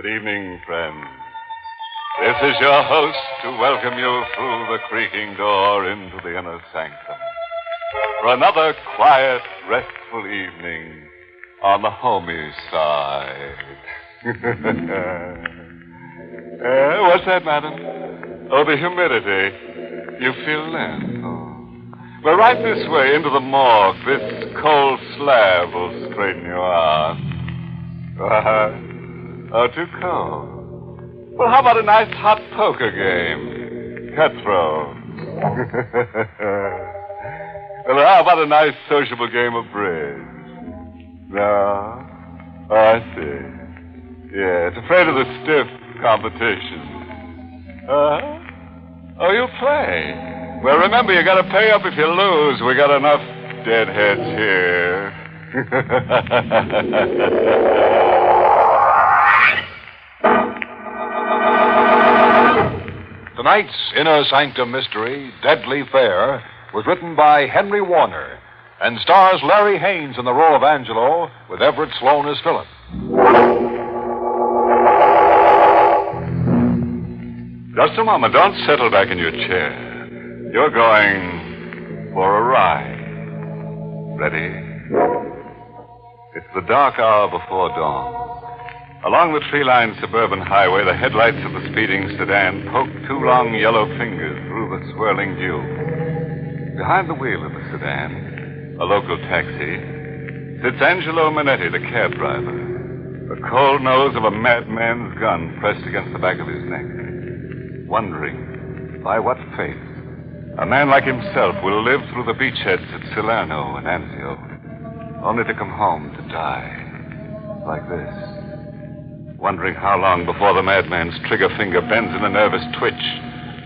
Good evening, friends. This is your host to welcome you through the creaking door into the inner sanctum for another quiet, restful evening on the homey side. uh, what's that, madam? Oh, the humidity. You feel that? Oh. Well, right this way into the morgue. This cold slab will straighten you out. Oh, too cold. Well, how about a nice hot poker game? Cutthroat. well, how about a nice sociable game of bridge? No? Oh, I see. Yeah, it's afraid of the stiff competition. Uh-huh. Oh, you play? Well, remember, you gotta pay up if you lose. We got enough deadheads here. Tonight's Inner Sanctum Mystery, Deadly Fare, was written by Henry Warner and stars Larry Haines in the role of Angelo with Everett Sloane as Philip. Just a moment. Don't settle back in your chair. You're going for a ride. Ready? It's the dark hour before dawn. Along the tree lined suburban highway, the headlights of the speeding sedan poke two long yellow fingers through the swirling dew. Behind the wheel of the sedan, a local taxi, sits Angelo Manetti, the cab driver. The cold nose of a madman's gun pressed against the back of his neck. Wondering by what fate a man like himself will live through the beachheads at Salerno and Anzio, only to come home to die like this. Wondering how long before the madman's trigger finger bends in a nervous twitch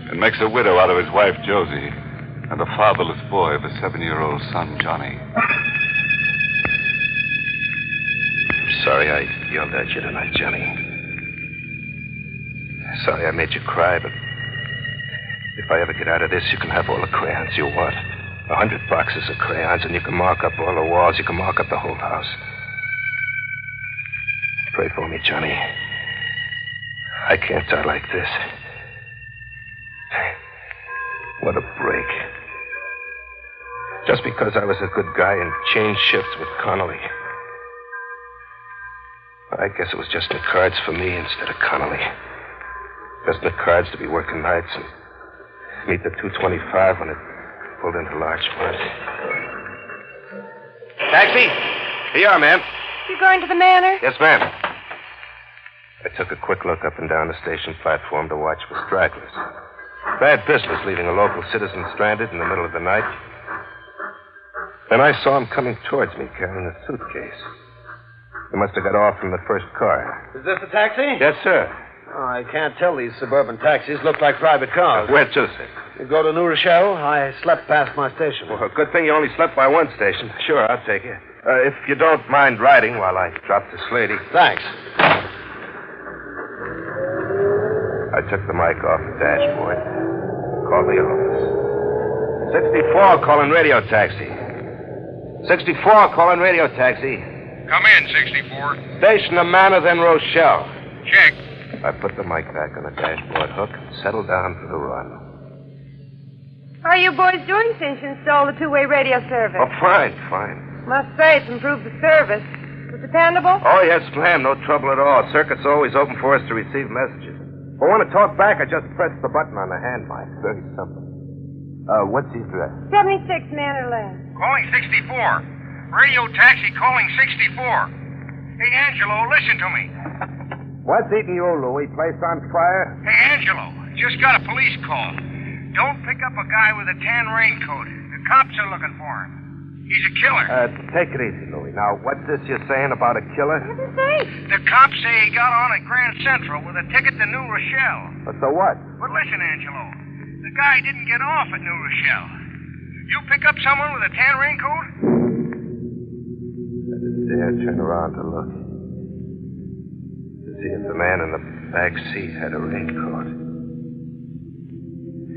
and makes a widow out of his wife, Josie, and a fatherless boy of a seven year old son, Johnny. I'm sorry I yelled at you tonight, Johnny. Sorry I made you cry, but if I ever get out of this, you can have all the crayons you want. A hundred boxes of crayons, and you can mark up all the walls. You can mark up the whole house. Pray for me, Johnny. I can't die like this. What a break. Just because I was a good guy and changed shifts with Connolly. I guess it was just in the cards for me instead of Connolly. Just in the cards to be working nights and meet the 225 when it pulled into large Larchmont. Taxi? Here you are, ma'am. You going to the manor? Yes, ma'am. I took a quick look up and down the station platform to watch for stragglers. Bad business leaving a local citizen stranded in the middle of the night. Then I saw him coming towards me carrying a suitcase. He must have got off from the first car. Is this the taxi? Yes, sir. Oh, I can't tell. These suburban taxis look like private cars. Where to, sir? You go to New Rochelle? I slept past my station. Well, good thing you only slept by one station. Sure, I'll take you. Uh, if you don't mind riding while I drop this lady. Thanks. I took the mic off the dashboard. Called the office. 64 calling radio taxi. 64 calling radio taxi. Come in, 64. Station of Manor, then Rochelle. Check. I put the mic back on the dashboard hook and settled down for the run. How are you boys doing since you installed the two-way radio service? Oh, fine, fine. Must say, it's improved the service. Was it dependable? Oh, yes, ma'am. No trouble at all. Circuit's always open for us to receive messages. If I want to talk back, I just press the button on the hand mic. Very simple. Uh, what's the address? 76 Manor Lane. Calling 64. Radio taxi calling 64. Hey, Angelo, listen to me. What's eating you, Louie? Place on fire? Hey, Angelo, just got a police call. Don't pick up a guy with a tan raincoat. The cops are looking for him. He's a killer. Uh, take it easy, Louie. Now, what's this you're saying about a killer? What did it say? The cops say he got on at Grand Central with a ticket to New Rochelle. Uh, so what? But listen, Angelo, the guy didn't get off at New Rochelle. You pick up someone with a tan raincoat? I didn't dare turn around to look. To see if the man in the back seat had a raincoat.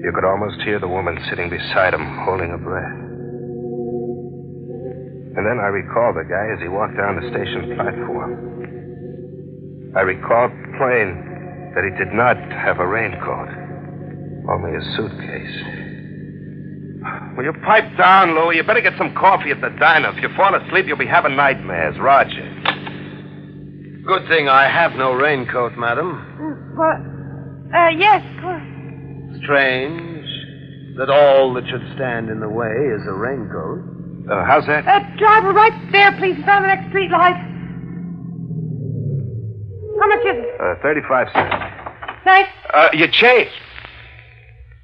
You could almost hear the woman sitting beside him, holding her breath. And then I recalled the guy as he walked down the station platform. I recalled plain that he did not have a raincoat, only a suitcase. Will you pipe down, Louie? You better get some coffee at the diner. If you fall asleep, you'll be having nightmares. Roger. Good thing I have no raincoat, madam. What? Uh, yes. Strange that all that should stand in the way is a raincoat. Uh, how's that? Uh, driver, right there, please, in front of the next street light. How much is it? Uh, 35 cents. Thanks. Uh, your change.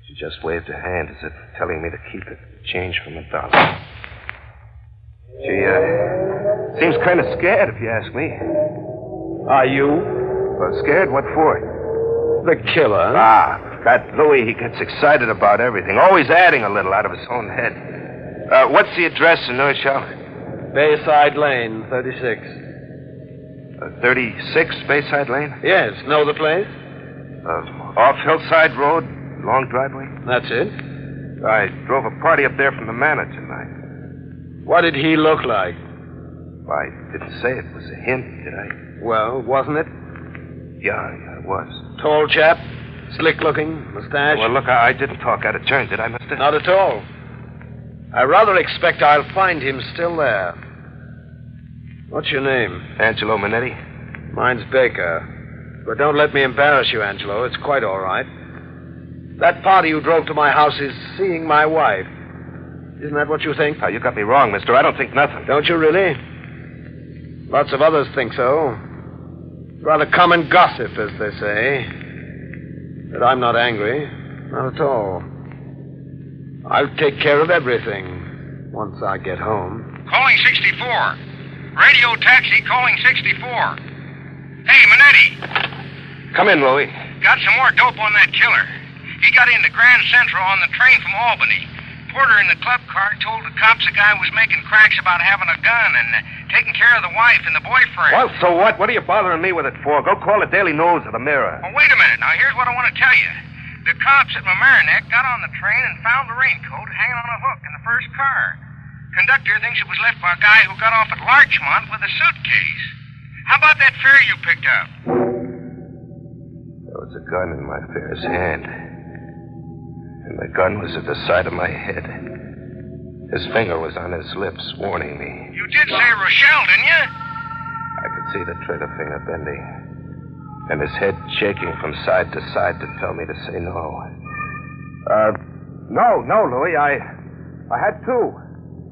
She just waved her hand as if telling me to keep it. Change from a dollar. She, uh, seems kind of scared, if you ask me. Are you Well, scared? What for? the killer? Ah, that Louis, he gets excited about everything, always adding a little out of his own head. Uh, what's the address in New Shell? Bayside Lane, 36. Uh, 36 Bayside Lane? Yes, know the place? Uh, off Hillside Road, long driveway? That's it. I drove a party up there from the manor tonight. What did he look like? I didn't say it was a hint, did I? Well, wasn't it? Yeah, yeah, it was. Tall chap, slick looking, mustache. Well, look, I, I didn't talk out of turn, did I, mister? Not at all. I rather expect I'll find him still there. What's your name? Angelo Minetti? Mine's Baker. But don't let me embarrass you, Angelo. It's quite all right. That party you drove to my house is seeing my wife. Isn't that what you think? Oh, you got me wrong, mister. I don't think nothing. Don't you really? Lots of others think so. Rather common gossip, as they say. But I'm not angry. Not at all. I'll take care of everything once I get home. Calling 64. Radio taxi calling 64. Hey, Minetti, Come in, Louie. got some more dope on that killer. He got into Grand Central on the train from Albany. Porter in the club car told the cops the guy was making cracks about having a gun and uh, taking care of the wife and the boyfriend. Well, so what? What are you bothering me with it for? Go call the Daily News or the Mirror. Well, wait a minute. Now, here's what I want to tell you. The cops at Mamaroneck got on the train and found the raincoat hanging on a hook in the first car. Conductor thinks it was left by a guy who got off at Larchmont with a suitcase. How about that fare you picked up? There was a gun in my fare's hand. And the gun was at the side of my head. His finger was on his lips, warning me. You did say Rochelle, didn't you? I could see the trigger finger bending. And his head shaking from side to side to tell me to say no. Uh, no, no, Louis. I, I had two.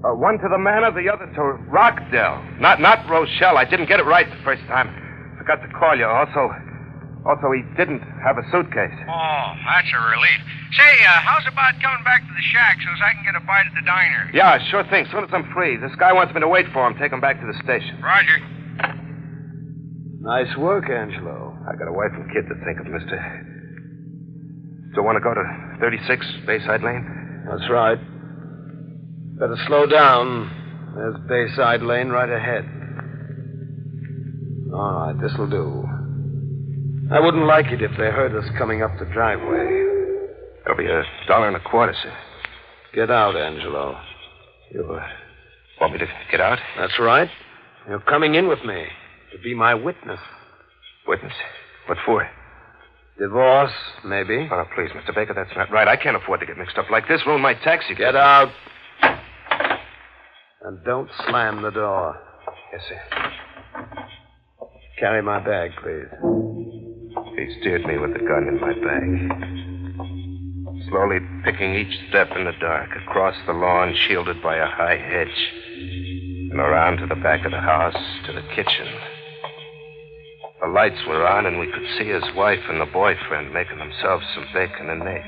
Uh, one to the manor, the other to Rockdale. Not, not Rochelle. I didn't get it right the first time. Forgot to call you. Also, also, he didn't have a suitcase. Oh, that's a relief. Say, uh, how's about coming back to the shack so as I can get a bite at the diner? Yeah, sure thing. Soon as I'm free. This guy wants me to wait for him. Take him back to the station. Roger. Nice work, Angelo. I got a wife and kid to think of, mister. So want to go to 36 Bayside Lane? That's right. Better slow down. There's Bayside Lane right ahead. All right, this'll do. I wouldn't like it if they heard us coming up the driveway. It'll be a dollar and a quarter, sir. Get out, Angelo. You uh, want me to get out? That's right. You're coming in with me to be my witness. Witness. What for? Divorce, maybe. Oh, please, Mr. Baker, that's not right. I can't afford to get mixed up like this. Ruin my taxi. Get out. And don't slam the door. Yes, sir. Carry my bag, please. He steered me with the gun in my bag. Slowly picking each step in the dark, across the lawn shielded by a high hedge, and around to the back of the house, to the kitchen. The lights were on, and we could see his wife and the boyfriend making themselves some bacon and eggs.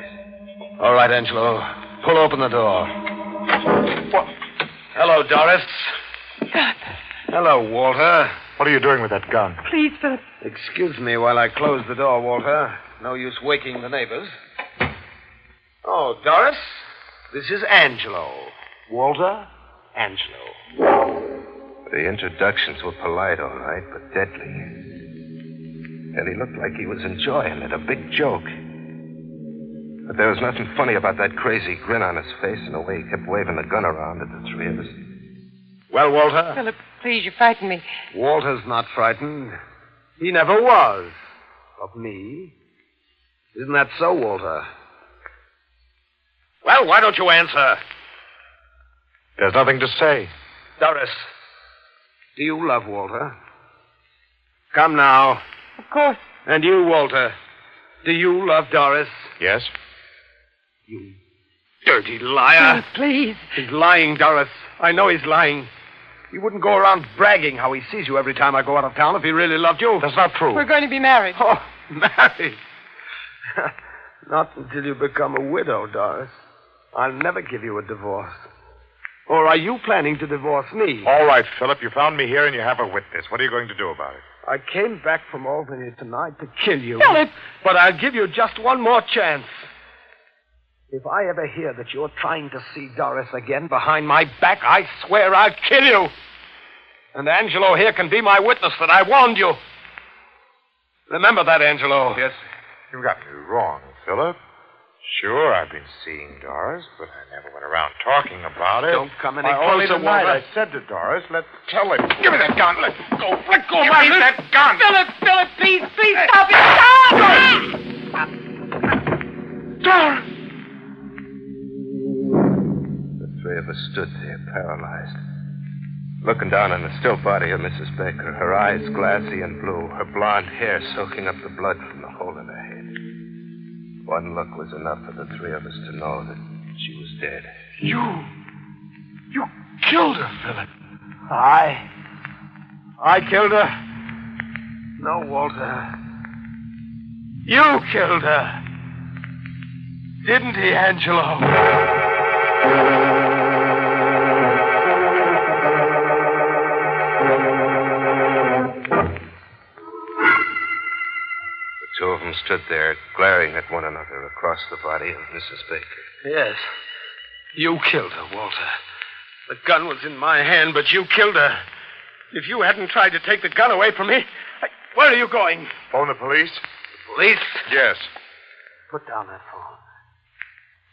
All right, Angelo. Pull open the door. What? Hello, Doris. Hello, Walter. What are you doing with that gun? Please, Philip. Excuse me while I close the door, Walter. No use waking the neighbors. Oh, Doris, this is Angelo. Walter, Angelo. The introductions were polite, all right, but deadly. And he looked like he was enjoying it, a big joke. But there was nothing funny about that crazy grin on his face and the way he kept waving the gun around at the three of us. Well, Walter? Philip, please, you frighten me. Walter's not frightened. He never was. Of me. Isn't that so, Walter? Well, why don't you answer? There's nothing to say. Doris, do you love Walter? Come now. Of course. And you, Walter, do you love Doris? Yes? You dirty liar. Please. He's lying, Doris. I know he's lying. He wouldn't go around bragging how he sees you every time I go out of town if he really loved you. That's not true. We're going to be married. Oh, married. Not until you become a widow, Doris. I'll never give you a divorce. Or are you planning to divorce me? All right, Philip. You found me here and you have a witness. What are you going to do about it? I came back from Albany tonight to kill you. Philip! But I'll give you just one more chance. If I ever hear that you're trying to see Doris again behind my back, I swear I'll kill you. And Angelo here can be my witness that I warned you. Remember that, Angelo. Yes, you got me wrong, Philip. Sure, I've been seeing Doris, but I never went around talking about it. Don't come any Why, only closer, tonight Walter. I said to Doris, let's tell him. Give me that gun. Let go. Let go of Give my me that gun. Philip, Philip, please, please stop it. Stop! Ah! Doris! The three of us stood there, paralyzed, looking down on the still body of Mrs. Baker, her eyes glassy and blue, her blonde hair soaking up the blood from the hole in her head. One look was enough for the three of us to know that she was dead. You. You killed her, Philip. I. I killed her. No, Walter. You killed her. Didn't he, Angelo? The two of them stood there, glaring at one another across the body of Mrs. Baker. Yes. You killed her, Walter. The gun was in my hand, but you killed her. If you hadn't tried to take the gun away from me, I... where are you going? Phone the police? The Police? Yes. Put down that phone.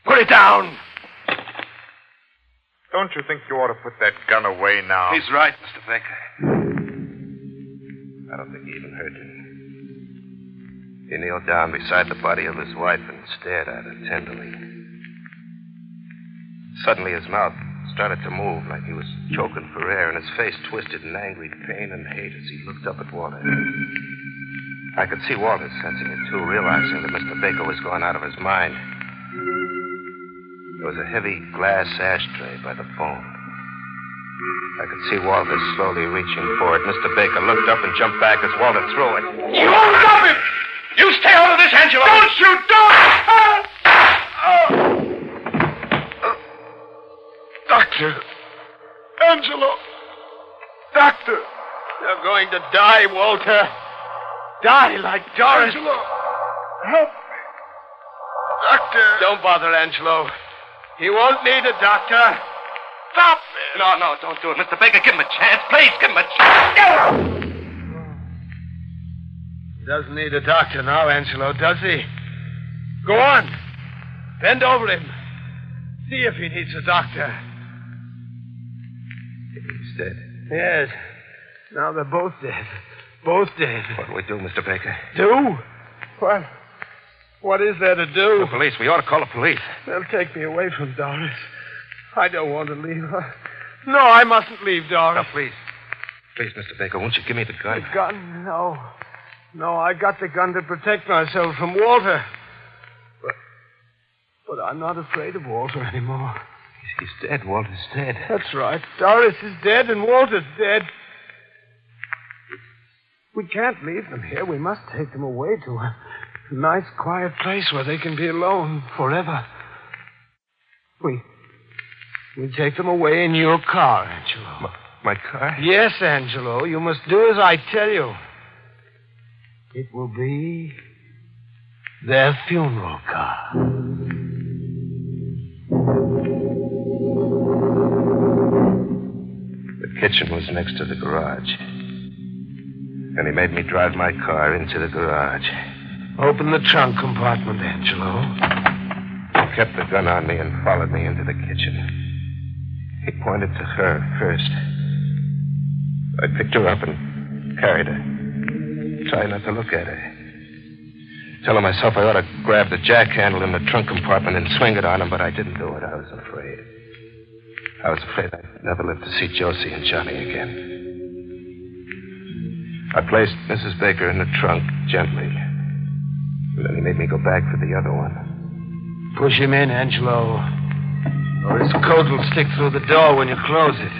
Put it down! Don't you think you ought to put that gun away now? He's right, Mr. Baker. I don't think he even heard you. He kneeled down beside the body of his wife and stared at her tenderly. Suddenly, his mouth started to move like he was choking for air, and his face twisted in angry pain and hate as he looked up at Walter. I could see Walter sensing it, too, realizing that Mr. Baker was going out of his mind. There was a heavy glass ashtray by the phone. I could see Walter slowly reaching for it. Mr. Baker looked up and jumped back as Walter threw it. You stop him! You stay out of this, Angelo! Don't shoot! Doctor. Angelo. Doctor. You're going to die, Walter. Die like Doris. Angelo. Help me. Doctor. Don't bother, Angelo. He won't need a doctor. Stop it. No, no, don't do it. Mr. Baker, give him a chance. Please, give him a chance. He doesn't need a doctor now, Angelo, does he? Go on. Bend over him. See if he needs a doctor. He's dead. Yes. Now they're both dead. Both dead. What do we do, Mr. Baker? Do? What? What is there to do? The police. We ought to call the police. They'll take me away from Doris. I don't want to leave her. No, I mustn't leave Doris. Now, please. Please, Mr. Baker, won't you give me the gun? The gun? No. No, I got the gun to protect myself from Walter. But, but I'm not afraid of Walter anymore. He's dead. Walter's dead. That's right. Doris is dead and Walter's dead. We can't leave them here. We must take them away to a nice, quiet place where they can be alone forever. We. We take them away in your car, Angelo. My car? Yes, Angelo. You must do as I tell you. It will be their funeral car. The kitchen was next to the garage. And he made me drive my car into the garage. Open the trunk compartment, Angelo. He kept the gun on me and followed me into the kitchen. He pointed to her first. I picked her up and carried her. Trying not to look at her. Telling myself I ought to grab the jack handle in the trunk compartment and swing it on him, but I didn't do it. I was afraid. I was afraid I'd never live to see Josie and Johnny again. I placed Mrs. Baker in the trunk gently. And then he made me go back for the other one. Push him in, Angelo. Or his coat will stick through the door when you close it.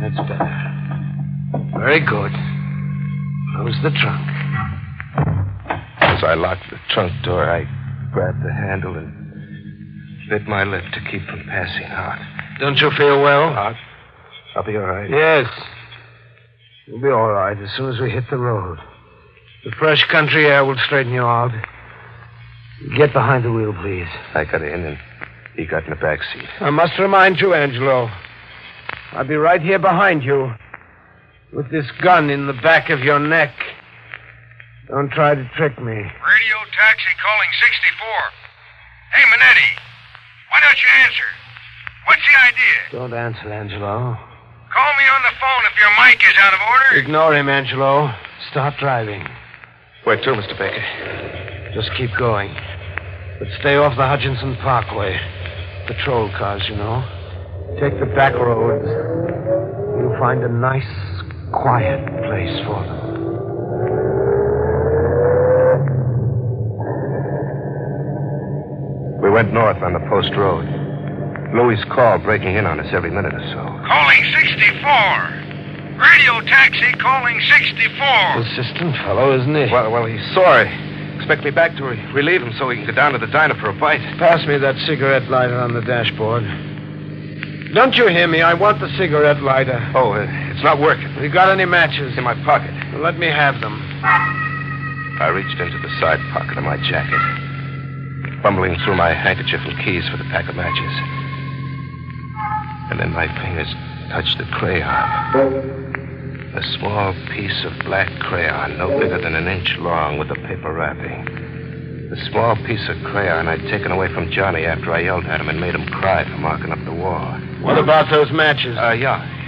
That's better. Very good. Close the trunk. As I locked the trunk door, I grabbed the handle and bit my lip to keep from passing out. Don't you feel well? I'll, I'll be all right. Yes. You'll be all right as soon as we hit the road. The fresh country air will straighten you out. Get behind the wheel, please. I got in and he got in the back seat. I must remind you, Angelo. I'll be right here behind you. With this gun in the back of your neck. Don't try to trick me. Radio taxi calling 64. Hey, Minetti. Why don't you answer? What's the idea? Don't answer, Angelo. Call me on the phone if your mic is out of order. Ignore him, Angelo. Start driving. Where to, Mr. Baker? Just keep going. But stay off the Hutchinson Parkway. Patrol cars, you know. Take the back roads. You'll find a nice, quiet place for them. We went north on the post road. Louis' call breaking in on us every minute or so. Calling 64. Radio taxi calling 64. Persistent fellow, isn't he? Well, well, he's sorry. Expect me back to re- relieve him so he can go down to the diner for a bite. Pass me that cigarette lighter on the dashboard. Don't you hear me? I want the cigarette lighter. Oh, uh, it's not working. Have you got any matches? In my pocket. Let me have them. I reached into the side pocket of my jacket, fumbling through my handkerchief and keys for the pack of matches. And then my fingers touched the crayon. A small piece of black crayon, no bigger than an inch long, with a paper wrapping. The small piece of crayon I'd taken away from Johnny after I yelled at him and made him cry for marking up the wall. What about those matches? Uh, yeah.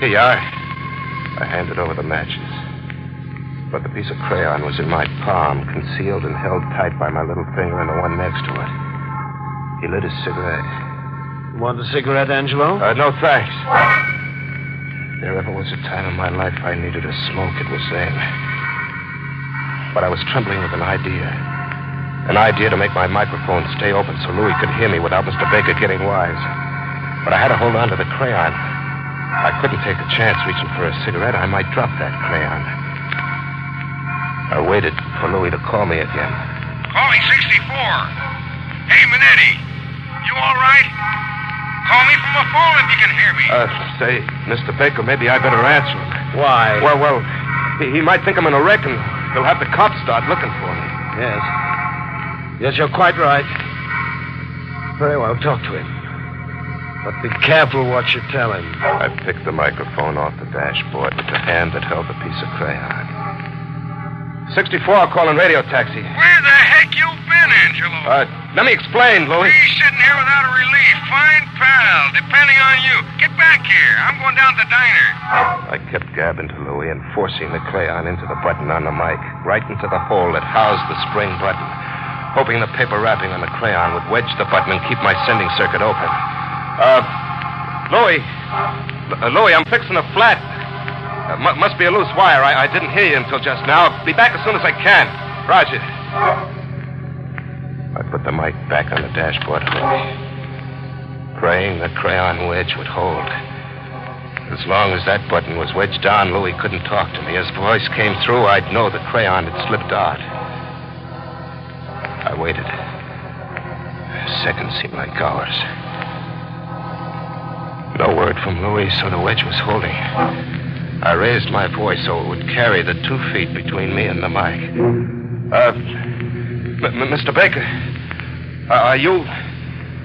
Here you are. I handed over the matches. But the piece of crayon was in my palm, concealed and held tight by my little finger and the one next to it. He lit his cigarette. Want a cigarette, Angelo? Uh, no, thanks. There ever was a time in my life I needed a smoke, it was then. But I was trembling with an idea. An idea to make my microphone stay open so Louis could hear me without Mr. Baker getting wise. But I had to hold on to the crayon. I couldn't take a chance reaching for a cigarette. I might drop that crayon. I waited for Louis to call me again. Calling 64. Hey, Minetti. You all right? Call me from a phone if you can hear me. Uh, say, Mr. Baker, maybe I better answer him. Why? Well, well, he, he might think I'm in a wreck and he'll have the cops start looking for me. Yes. Yes, you're quite right. Very well, talk to him. But be careful what you tell him. I picked the microphone off the dashboard with the hand that held the piece of crayon. 64, calling radio taxi. Where the heck you been, Angelo? Uh, let me explain, Louis. Me sitting here without a relief. Fine pal. Depending on you. Get back here. I'm going down to the diner. I kept gabbing to Louis and forcing the crayon into the button on the mic, right into the hole that housed the spring button, hoping the paper wrapping on the crayon would wedge the button and keep my sending circuit open. Uh, Louis. Uh, Louis, I'm fixing a flat. Uh, mu- must be a loose wire. I-, I didn't hear you until just now. I'll be back as soon as I can. Roger. I put the mic back on the dashboard, praying the crayon wedge would hold. As long as that button was wedged on, Louis couldn't talk to me. His voice came through, I'd know the crayon had slipped out. I waited. Seconds seemed like hours. No word from Louis, so the wedge was holding. I raised my voice so it would carry the two feet between me and the mic. Uh, M- M- Mr. Baker, uh, are you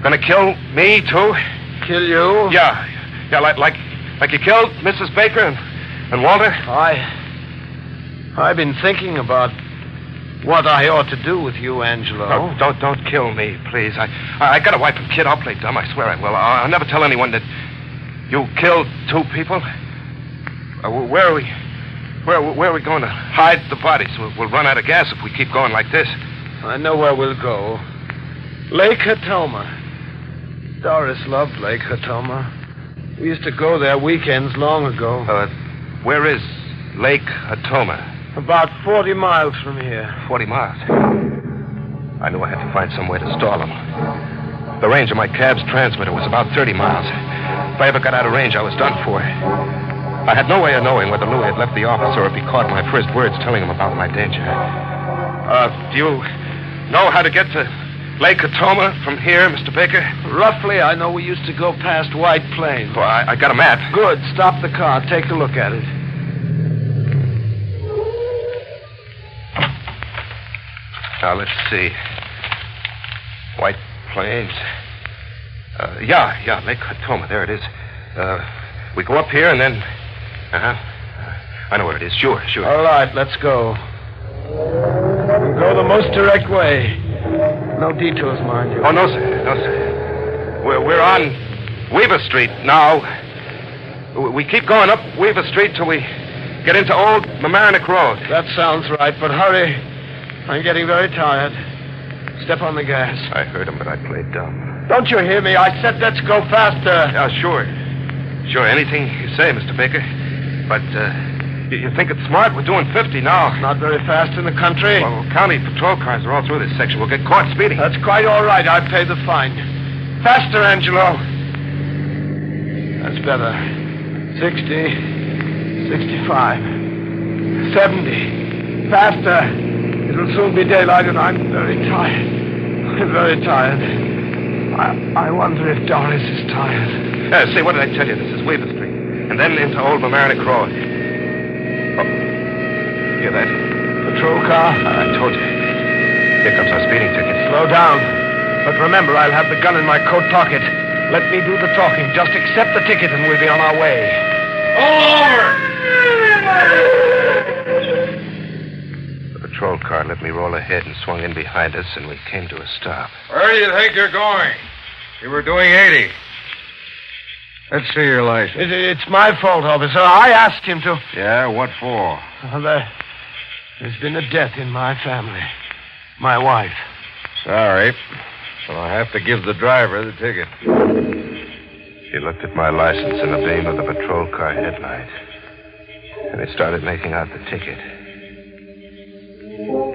gonna kill me too? Kill you? Yeah, yeah, like like like you killed Mrs. Baker and and Walter. I. I've been thinking about what I ought to do with you, Angelo. Oh, don't don't kill me, please. I I, I got a wife and kid. I'll play dumb. I swear I will. I'll, I'll never tell anyone that you killed two people. Uh, where are we? Where, where are we going to hide the bodies? We'll, we'll run out of gas if we keep going like this. I know where we'll go. Lake Hatoma. Doris loved Lake Hatoma. We used to go there weekends long ago. Uh, where is Lake Hatoma? About 40 miles from here. 40 miles. I knew I had to find some way to stall them. The range of my cab's transmitter was about 30 miles. If I ever got out of range, I was done for. I had no way of knowing whether Louis had left the office or if he caught my first words telling him about my danger. Uh, do you know how to get to Lake Hatoma from here, Mr. Baker? Roughly, I know we used to go past White Plains. Well, I, I got a map. Good. Stop the car. Take a look at it. Now, let's see. White Plains. Uh, yeah, yeah, Lake Hatoma. There it is. Uh, we go up here and then. Uh huh. I know where it is. Sure, sure. All right, let's go. We'll go the most direct way. No detours, mind you. Oh, no, sir. No, sir. We're, we're on Weaver Street now. We- We keep going up Weaver Street till we get into Old Mamaroneck Road. That sounds right, but hurry. I'm getting very tired. Step on the gas. I heard him, but I played dumb. Don't you hear me? I said let's go faster. Yeah, sure. Sure, anything you say, Mr. Baker. But, uh, you, you think it's smart? We're doing 50 now. Not very fast in the country. Well, county patrol cars are all through this section. We'll get caught speeding. That's quite all right. I pay the fine. Faster, Angelo. That's better. 60, 65, 70. Faster. It'll soon be daylight, and I'm very tired. I'm very tired. I, I wonder if Doris is tired. Uh, say, what did I tell you? This is Weaver Street. And then into Old Mamaroneck Road. Oh. Hear that? Patrol car? I told you. Here comes our speeding ticket. Slow down. But remember, I'll have the gun in my coat pocket. Let me do the talking. Just accept the ticket, and we'll be on our way. All The patrol car let me roll ahead and swung in behind us, and we came to a stop. Where do you think you're going? You were doing 80. Let's see your license. It, it's my fault, officer. I asked him to. Yeah, what for? Well, there, there's been a death in my family. My wife. Sorry. So I have to give the driver the ticket. He looked at my license in the beam of the patrol car headlight. And he started making out the ticket.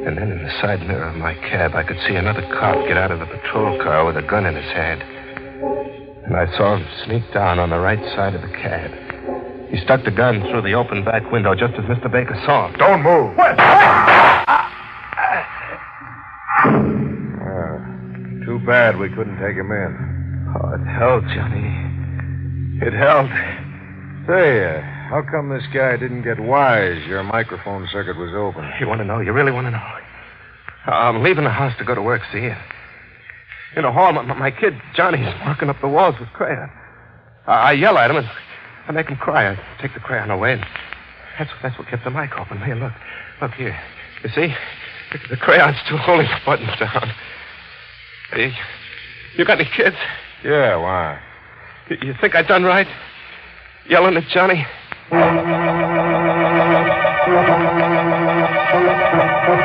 And then in the side mirror of my cab, I could see another cop get out of the patrol car with a gun in his hand. And I saw him sneak down on the right side of the cab. He stuck the gun through the open back window just as Mr. Baker saw him. Don't move. What? Ah, too bad we couldn't take him in. Oh, it held, Johnny. It held. Say, uh, how come this guy didn't get wise? Your microphone circuit was open. You want to know? You really want to know? I'm leaving the house to go to work, see? In the hall, my, my kid, Johnny's marking up the walls with crayon. I, I yell at him and I make him cry. I take the crayon away, and that's, that's what kept the mic open. Here, look. Look here. You see? The, the crayon's still holding the buttons down. Hey, you got any kids? Yeah, why? You, you think I done right? Yelling at Johnny?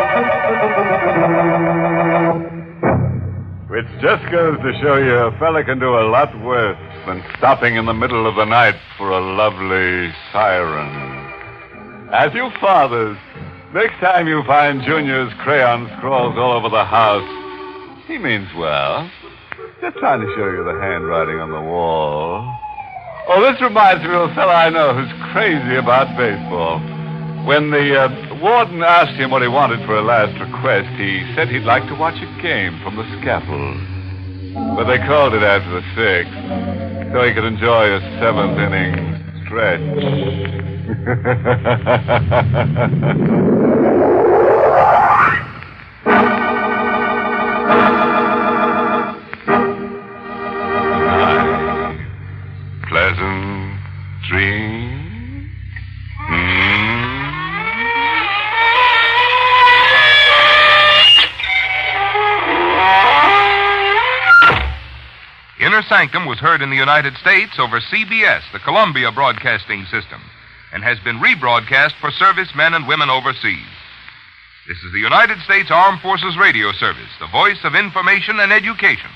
Which just goes to show you a fella can do a lot worse than stopping in the middle of the night for a lovely siren. As you fathers, next time you find Junior's crayon scrawls all over the house, he means well. Just trying to show you the handwriting on the wall. Oh, this reminds me of a fella I know who's crazy about baseball. When the uh, warden asked him what he wanted for a last request, he said he'd like to watch a game from the scaffold. But they called it after the sixth, so he could enjoy a seventh inning stretch. Sanctum was heard in the United States over CBS, the Columbia Broadcasting System. and has been rebroadcast for servicemen and women overseas. This is the United States Armed Forces Radio Service, the voice of information and education.